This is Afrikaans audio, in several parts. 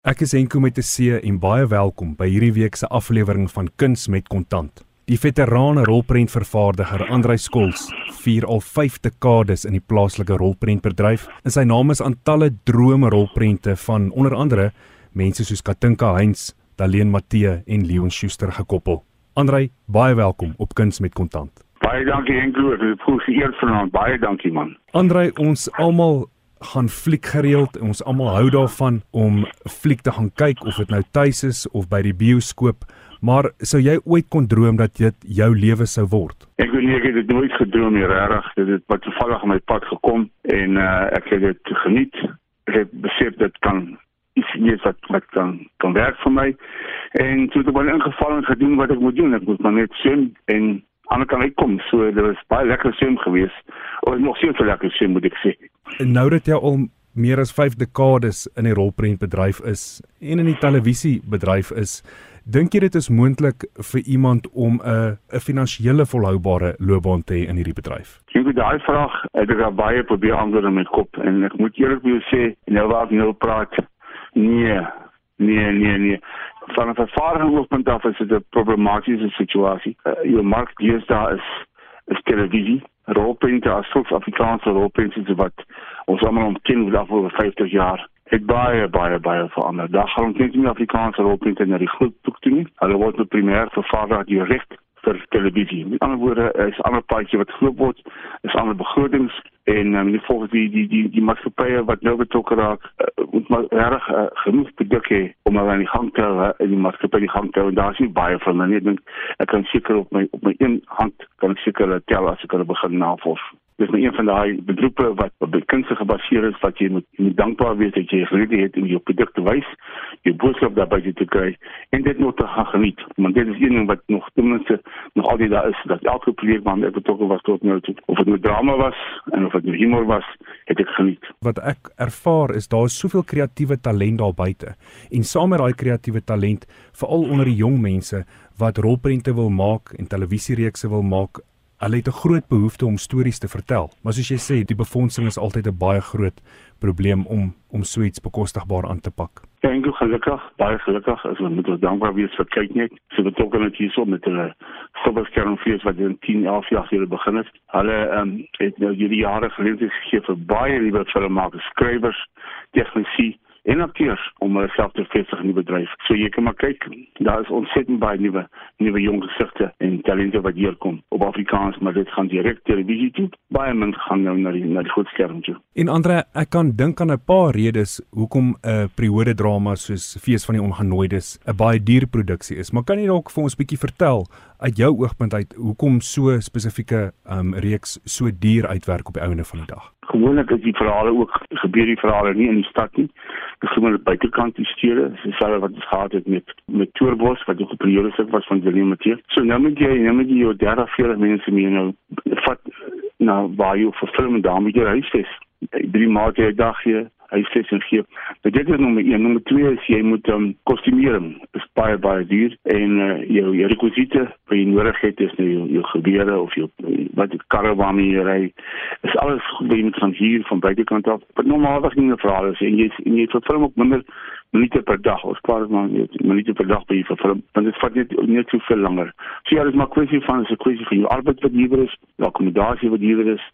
Ek is Enko met 'n C en baie welkom by hierdie week se aflewering van Kuns met Kontant. Die veterane rolprentvervaardiger Andrei Skols vier al 5 dekades in die plaaslike rolprentbedryf. In sy naam is aan talle drome rolprente van onder andere mense soos Katinka Heinz, Daleen Matthee en Leon Schuster gekoppel. Andrei, baie welkom op Kuns met Kontant. Baie dankie Enko, dit is goed geëer vanaand. Baie dankie man. Andrei, ons almal gaan fliek gereeld. Ons almal hou daarvan om fliek te gaan kyk of dit nou tuis is of by die bioskoop. Maar sou jy ooit kon droom dat dit jou lewe sou word? Ek weet nie ek het dit nooit gedroom nie, regtig. Dit het wat toevallig op my pad gekom en uh, ek het dit geniet. Ek het besef dit kan iets wees wat wat kan kan werk vir my. En toe het ek wel ingeval en gedoen wat ek moet doen. Ek moet maar net swem en aan kan uitkom. So dit was baie lekker swem geweest. Of nog steeds lekker swem moet ek sê. En nou dat jy al meer as 5 dekades in die rolprentbedryf is en in die televisiebedryf is, dink jy dit is moontlik vir iemand om 'n 'n finansiële volhoubare loopbaan te hê in hierdie bedryf? Het daai vraag uit ek baie probeer antwoord in my kop en ek moet eerlik jou sê, nou waar ek nou praat, nee, nee, nee, nee. Van 'n vervaardigingspunt af is dit 'n problematiese situasie. Uh, jou mark hier daar is is televisie rolprente as soort Afrikaanse rolprente wat ons almal ontken oor oor 50 jaar het baie baie baie verander. Daar gaan ons nie Afrikaanse rolprente na die groot toe toe nie. Hulle word nou primêr vervaardig direk vir televisie. Met ander woorde, is 'n ander paadjie wat geloop word, is ander begrotings en um, die volgens die die die die maatskappye wat nou betrokke raak, uh, moet maar reg uh, genoeg bedik hê om maar aan die gang te hou in die maatskappy die gang te hou en daar is nie baie van hulle nie. Ek dink ek kan seker op my op my een hand kan ek seker tel as ek hulle begin navors dis nou een van daai beroepe wat op kunstig gebaseer is wat jy moet, jy moet dankbaar wees dat jy geleer het om jou produk te wys, jou boodskap daarby te kry en dit nog te gaan geniet. Want dit is een ding wat nog ten minste nog altyd daar is dat elke projek wat ek betrokke was tot nou toe, of dit nou drama was en of dit nou humor was, het ek geniet. Wat ek ervaar is daar is soveel kreatiewe talent daar buite en saam met daai kreatiewe talent veral onder die jong mense wat rolprente wil maak en televisiereekse wil maak Hulle het 'n groot behoefte om stories te vertel, maar soos jy sê, die befondsing is altyd 'n baie groot probleem om om so iets bekostigbaar aan te pak. Dink ek gelukkig, baie gelukkig, as ons moet dankbaar wees vir kyk net. So betrokke net hierso met hulle Silverskermfees wat in 10, 11 jaar gelede begin het. Hulle ehm um, het nou hierdie jare geleenthede gegee vir baie liewe filmmakers, skrywers, tegnisie en akteurs om hulself te vestig in die bedryf. So jy kan maar kyk, daar is ontsettend baie nuwe nuwe jong gesigte en talente wat hier kom op Afrikaans, maar dit gaan direk televisie toe. Baie mense gaan nou na die na die groot skerm toe. En Andre, ek kan dink aan 'n paar redes hoekom 'n uh, periode drama soos Fees van die Ongenooides 'n baie duur produksie is. Maar kan jy dalk vir ons bietjie vertel uit jou oogpunt uit hoekom so spesifieke um, reeks so duur uitwerk op die ouene van die dag? Gewoonlik is die verhale ook gebeur die verhale nie in die stad nie. Dis gewoonlik buitekant die stede, dieselfde wat ons gehad het met met Tourbos wat ook 'n periode se was van William Matthee. So nou moet jy nou moet jy jou 30 40 mense mee nou vat na waar jy vir film daarmee jy huisves. Drie maande 'n dag hier huisves en gee. Maar dit is nommer 1, nommer 2 is jy moet um, kostumeer. Dit is baie baie duur en uh, jou jou rekwisiete wat jy nodig het is nou jou, jou gebeure of jou wat die karre waarmee jy ry is alles gedoen van hier van buitekant af. Maar normaalweg nie 'n verhaal is en jy en jy vervul ook minder minute per dag of paar maar minute per dag by vir film want dit vat net net so veel langer. So ja, dit is maar kwessie van 'n kwessie van jou arbeid wat hier is, jou akkommodasie wat hier is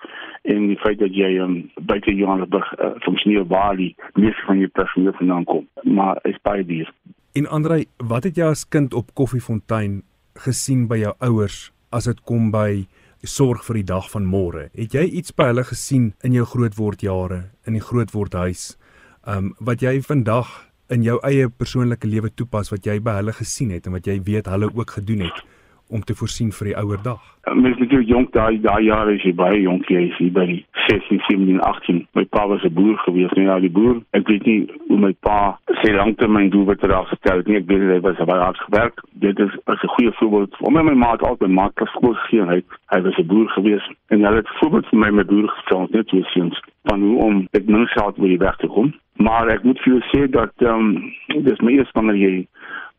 en die feit dat jy um, buite Johannesburg uh, funksioneer waar die meeste van jou personeel vandaan kom. Maar is baie duur. En Andrei, wat het jy as kind op Koffiefontein gesien by jou ouers as dit kom by sorg vir die dag van môre. Het jy iets by hulle gesien in jou grootword jare in die grootword huis? Um wat jy vandag in jou eie persoonlike lewe toepas wat jy by hulle gesien het en wat jy weet hulle ook gedoen het om te voorsien vir die ouer dag. Mens moet jonk daai daai jare is jy baie jonk jy is by 16, 17, 18. My pa was 'n boer gewees, nou ja, die boer. Ek weet nie hoe my pa sy langtermyn doel wat daar gestel het nie. Ek weet hy was baie hard gewerk. Dit is 'n goeie voorbeeld. Om my ma het altyd maak klas skool gegee. Hy hy was 'n boer gewees en hy het voorbeeld vir my met boer gestel net so sins van hoe om dit mens geld wil weg te kom. Maar ek moet vir jou sê dat ehm um, dis my eerste wanneer jy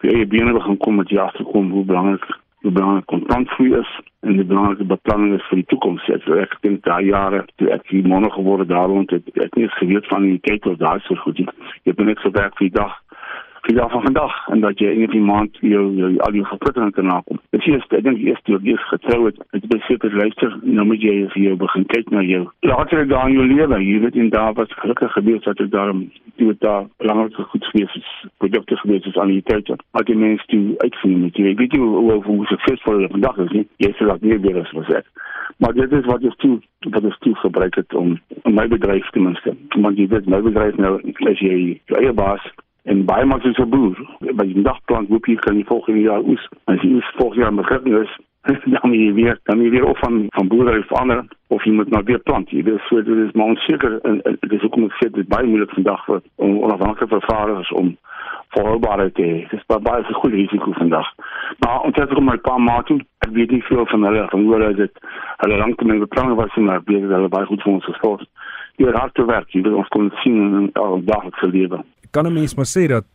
jy binne begin kom met jy agterkom hoe belangrik hoe belangrik kontantvloei is en die belangrike beplanning is vir die toekoms. Ek ek dink daai jare toe ek hier monne geword het daaroond het ek nie geweet van die tyd wat daar so goed is. Jy het net gewerk vir die dag die dag van vandag en dat jy in die maand jou, jou al jou verpligtinge kan nakom. Dis eers ek dink eers toe jy getrou het, het jy beseker luister, nou moet jy vir jou begin kyk na jou later dan jou lewe. Jy weet in daar was gelukkig gebeur dat ek daarom toe daar belangrike goed gewees is, produkte gewees is aan die tyd. Maar die mense toe uitvind met jy weet jy hoe hoe, hoe suksesvol jy vandag is nie. Jy sê dat nie weer is was dit. Maar dit is wat jy toe wat jy toe gebruik het om, om my bedryf te minste. Want jy weet my bedryf nou as jy jou eie baas en baie maak jy so boer. By die dagplan hoop jy kan jy volgende jaar oes. As jy oes volgende jaar begin is, dan jy weer dan jy weer of van van boerdery verander of jy moet nou weer plant. Jy weet so dit is maar onseker en dit is ook om te sê dit baie moeilik vandag vir om onafhanklike vervaardigers om volhoubaarheid te hê. Dit is baie se goeie risiko vandag. Maar ons het ook maar 'n paar maande ek weet nie veel van hulle van hoe dit hulle langtermyn beplanning was maar baie hulle baie goed vir ons gestort. Jy het hard te werk, jy weet ons kon sien in al daglikse lewe kan 'n mens maar sê dat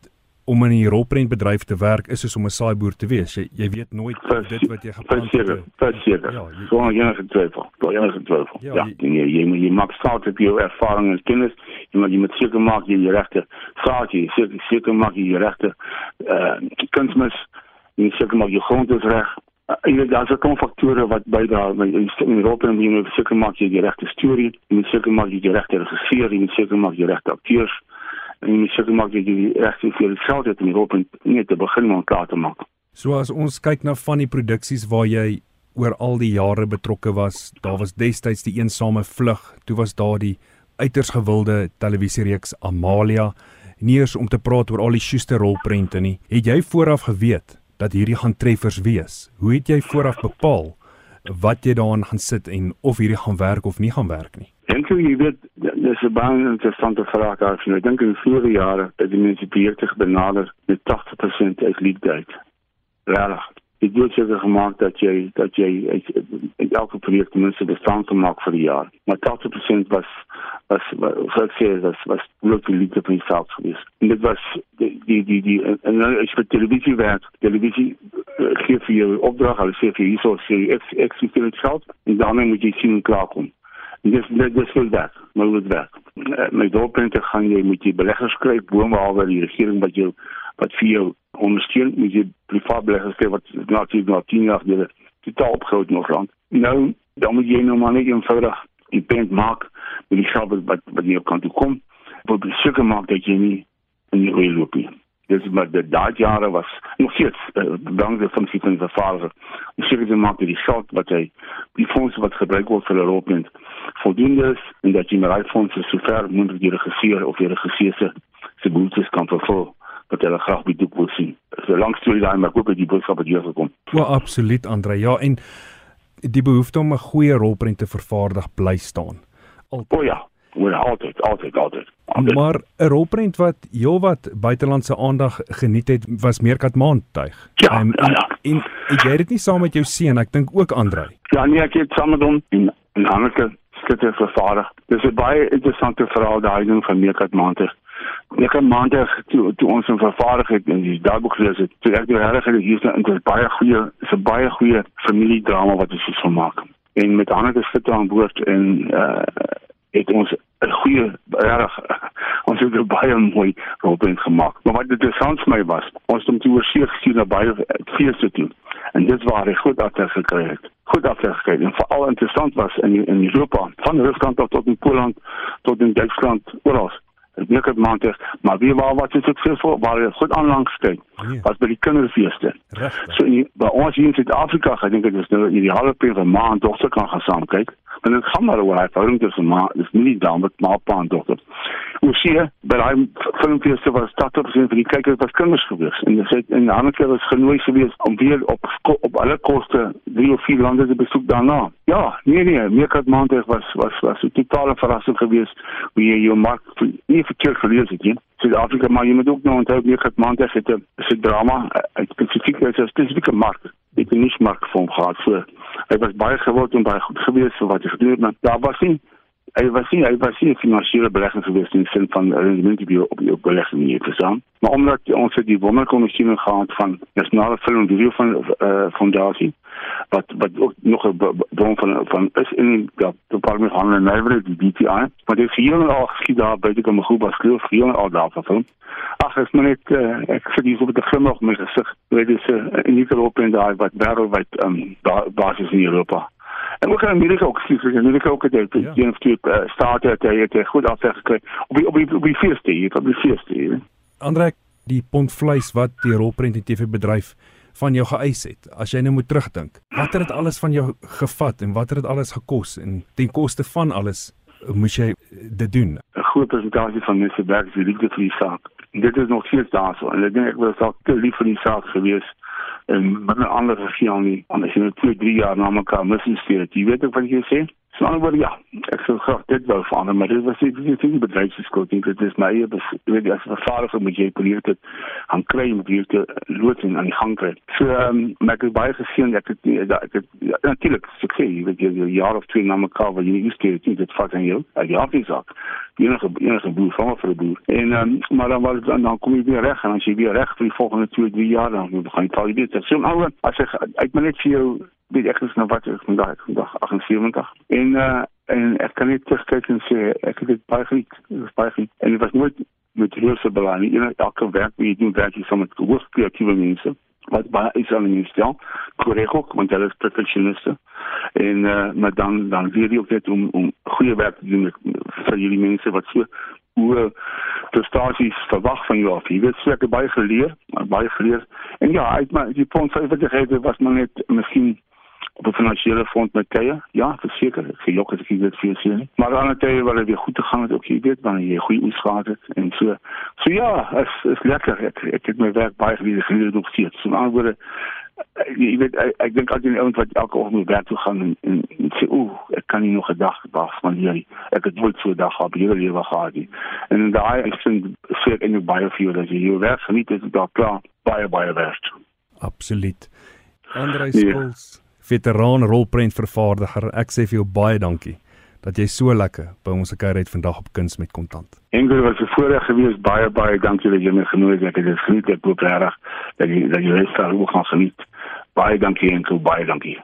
om in 'n rolprentbedryf te werk is soos om 'n saaiboer te wees. Jy jy weet nooit vers, dit wat jy geplant het. Verseker, verseker. Ja, jy sou enige twyfel. Daar enige twyfel. Ja, ja jy, jy jy jy maak saak op jou ervaring en kennis. Jy moet jy moet seker maak jy die regte jy seker seker maak jy die regte eh uh, kunsmis. Jy seker maak jy grond is reg. Uh, en dit daar's 'n klomp faktore wat bydra by in die rolprent jy moet seker maak jy die regte storie, jy moet seker maak jy die regte regisseur, jy moet seker maak jy regte akteurs en jy seker maak dat jy regte vir geld het om die hulp net te begin om klaar te maak. So as ons kyk na van die produksies waar jy oor al die jare betrokke was, daar was destyds die eensame vlug, toe was daar die uiters gewilde televisiereeks Amalia, nie eers om te praat oor al die Schuster rolprente nie. Het jy vooraf geweet dat hierdie gaan treffers wees? Hoe het jy vooraf bepaal wat jy daarin gaan sit en of hierdie gaan werk of nie gaan werk nie? Dink jy weet dis 'n baie interessante vraag daar. Ek dink in vroeë jare het die mense projekte benader met 80% uit liefde uit. Regtig. Dit word seker gemaak dat jy dat jy in elke projek ten minste bestaan kan maak vir die jaar. Maar 80% was was wat sê was was wirklich liefde die saak geweest. En dit was die die die, die en nou as jy televisie werk, televisie uh, gee vir jou opdrag, hulle sê vir hierso sê ek ek vir dit geld en dan moet jy sien klaar kom. Dis dit dis wel dat, maar dit werk. Uh, met doelpunte gaan jy met die beleggers kry boonbehalwe die regering wat jou wat vir jou ondersteun met jy privaat beleggers kry wat natuurlik nog 10 jaar gelede totaal opgehoud nog land. Nou dan moet jy nou maar net eenvoudig die punt maak met die geld wat wat jy kan toe kom. Wat seker maak dat jy nie in die reël loop nie dis maar de daai jare was nog steeds uh, dankse funksie van die vader. Ons seker te maak dat die geld wat hy die fondse wat gebruik word vir Europa voldoende is en dat jy met daai fondse sover moontlik die regisseur of die regisseur se se behoeftes kan vervul wat hulle graag by doek wil sien. So lank storie daai maar ook die boodskap wat hier gekom. Ja, absoluut Andre. Ja, en die behoefte om 'n goeie rolprent te vervaardig bly staan. Altyd. O ja, moet altyd altyd altyd. altyd. Maar 'n rolprent wat heelwat buitelandse aandag geniet het, was Meerkat Maantuig. Ja, um, ja, ja. En, en ek jy dit nie saam met jou seun, ek dink ook Andre. Ja, nee, ek het saam met hom en en Hanneke skitte vervaardig. Dis 'n baie interessante verhaal daai ding van Meerkat Maantuig. Meerkat Maantuig toe toe ons hom vervaardig het en die dagboek gelees het, toe ek regtig het hier is 'n baie goeie, 'n baie goeie familiedrama wat ons so maak. En met Hanneke skitte aan boord en uh het ons 'n goeie reg ons het 'n baie mooi rolprent gemaak. Maar wat interessant vir my was, ons het hom toe oorsee gestuur na baie feeste toe. En dit waar hy goed after gekry het. Goed after gekry en veral interessant was in in Europa, van Rusland tot tot in Poland tot in Duitsland, oral. Ek weet dit maandag, maar wie waar wat is suksesvol? Waar hy goed aanlangs kyk. Nee. Was by die kinderfeeste. So in, by ons hier in Suid-Afrika, ek dink dit is nou die halve per maand dogter kan gaan saam kyk. En dit gaan maar oor hy verhouding tussen ma, dis nie dan met ma pa en dogter. Ons sien by daai filmfeeste was 80% van die kykers was kinders gewees en dit het in ander keer was genooi gewees om weer op op alle koste drie of vier lande te besoek daarna. Ja, nee nee, meer kat maandag was was was 'n totale verrassing gewees hoe jy jou mark nie verkeerd gelees het nie. Suid-Afrika maar jy moet ook nou onthou meer kat maandag het 'n drama, 'n spesifieke mark. Dit is nie mark vir hom gehad so hy was baie gewild en baie goed geweest vir wat hy gedoen het maar daar was nie Hy was nie hy was nie 'n finansiële belegger gewees in die sin van rendement op op op belegging nie te staan. Maar omdat ons het die ondersteuning gehad van nasionale film en video van eh uh, fondasie wat wat ook nog 'n bron van van is in die departement handel en nywerheid die BTI. Maar dit is hier al geskied daar by die Komagooba skool vir jong al daar van. Ag, ek moet net uh, ek sê dis op die glimlag met gesig. Dit is 'n uh, unieke open daai wat wêreldwyd ehm um, basis in Europa. En ook in Amerika ook sien in Amerika ook het die ja. een stuk uh, start het hy het goed afsig gekry op die, op die, op die feeste hier op die feeste. Andre die pond vleis wat die rolprent en TV bedryf van jou geëis het. As jy nou moet terugdink, wat het dit alles van jou gevat en wat het dit alles gekos en ten koste van alles moes jy dit doen? 'n Groot persentasie van mense werk vir die vir die saak. Dit is nog steeds daar so en ek dink ek was ook te lief vir die saak gewees en 'n ander regering nie. Anders jy net 2, 3 jaar na mekaar mis insteer. Jy weet ek wat jy sê? So word ja, ek sou graag dit wou verander, maar dit was nie dit is nie bedryfskuld nie. Dit is my weet jy as 'n vader moet jy probeer dit aan kry om weer te loodsing aan die gang kry. So um, ek het baie gesien dat ek het ek het ja, natuurlik sukses, jy weet jy jaar of twee na mekaar wat jy nie skeer dit vat aan jou. Ek ja, dis ook. Enige enige boer van vir 'n boer. En um, maar dan was dan, dan kom jy weer reg en as jy weer reg vir die volgende 2, 3 jaar dan gaan jy al dit. So nou as ek ek moet net vir jou weet ek nou wat ek vandag ek vandag 78 en uh en ek kan net terugkyk en sê ek het dit baie geniet baie geniet. En dit was nooit met reuse belang nie. Elke werk wie jy doen werk jy saam met hoogs kreatiewe mense wat baie is aan die stel. Korrek ook want hulle is perfeksioniste. En uh maar dan dan weer jy ook net om om goeie werk te doen vir jullie mense wat so hoe prestasies verwag van jou af. Jy weet seker baie geleer, baie geleer. En ja, uit maar die sê wat jy het was maar net miskien op 'n finansiële front met tye. Ja, verseker, ek sê jok as ek dit vir sien. Maar aan tye waar dit weer goed te gaan het, ook jy weet wanneer jy goeie oes gehad het en so. So ja, is is lekker. Ek ek het my werk baie geleer geleer op steeds. So aan word jy weet ek, ek dink altyd ouens wat elke oggend werk toe gaan en, en, en sê o, ek kan nie nog 'n dag wag van hierdie. Ek het nooit so 'n dag gehad hierdie lewe gehad nie. En daai ek sien sê ek in baie vir jou dat jy jou werk geniet, dit is daar klaar baie baie werd. Absoluut. Andrei Skols. Ja veteraan rolprentvervaardiger. Ek sê vir jou baie dankie dat jy so lekker by ons gekuier het vandag op Kuns met Kontant. Ingrid was 'n voorreg geweest. Baie baie dankie dat jy my genooi het. Ek het dit geniet. Ek hoop regtig dat jy dat jy dit sal ook gaan geniet. Baie dankie en baie dankie.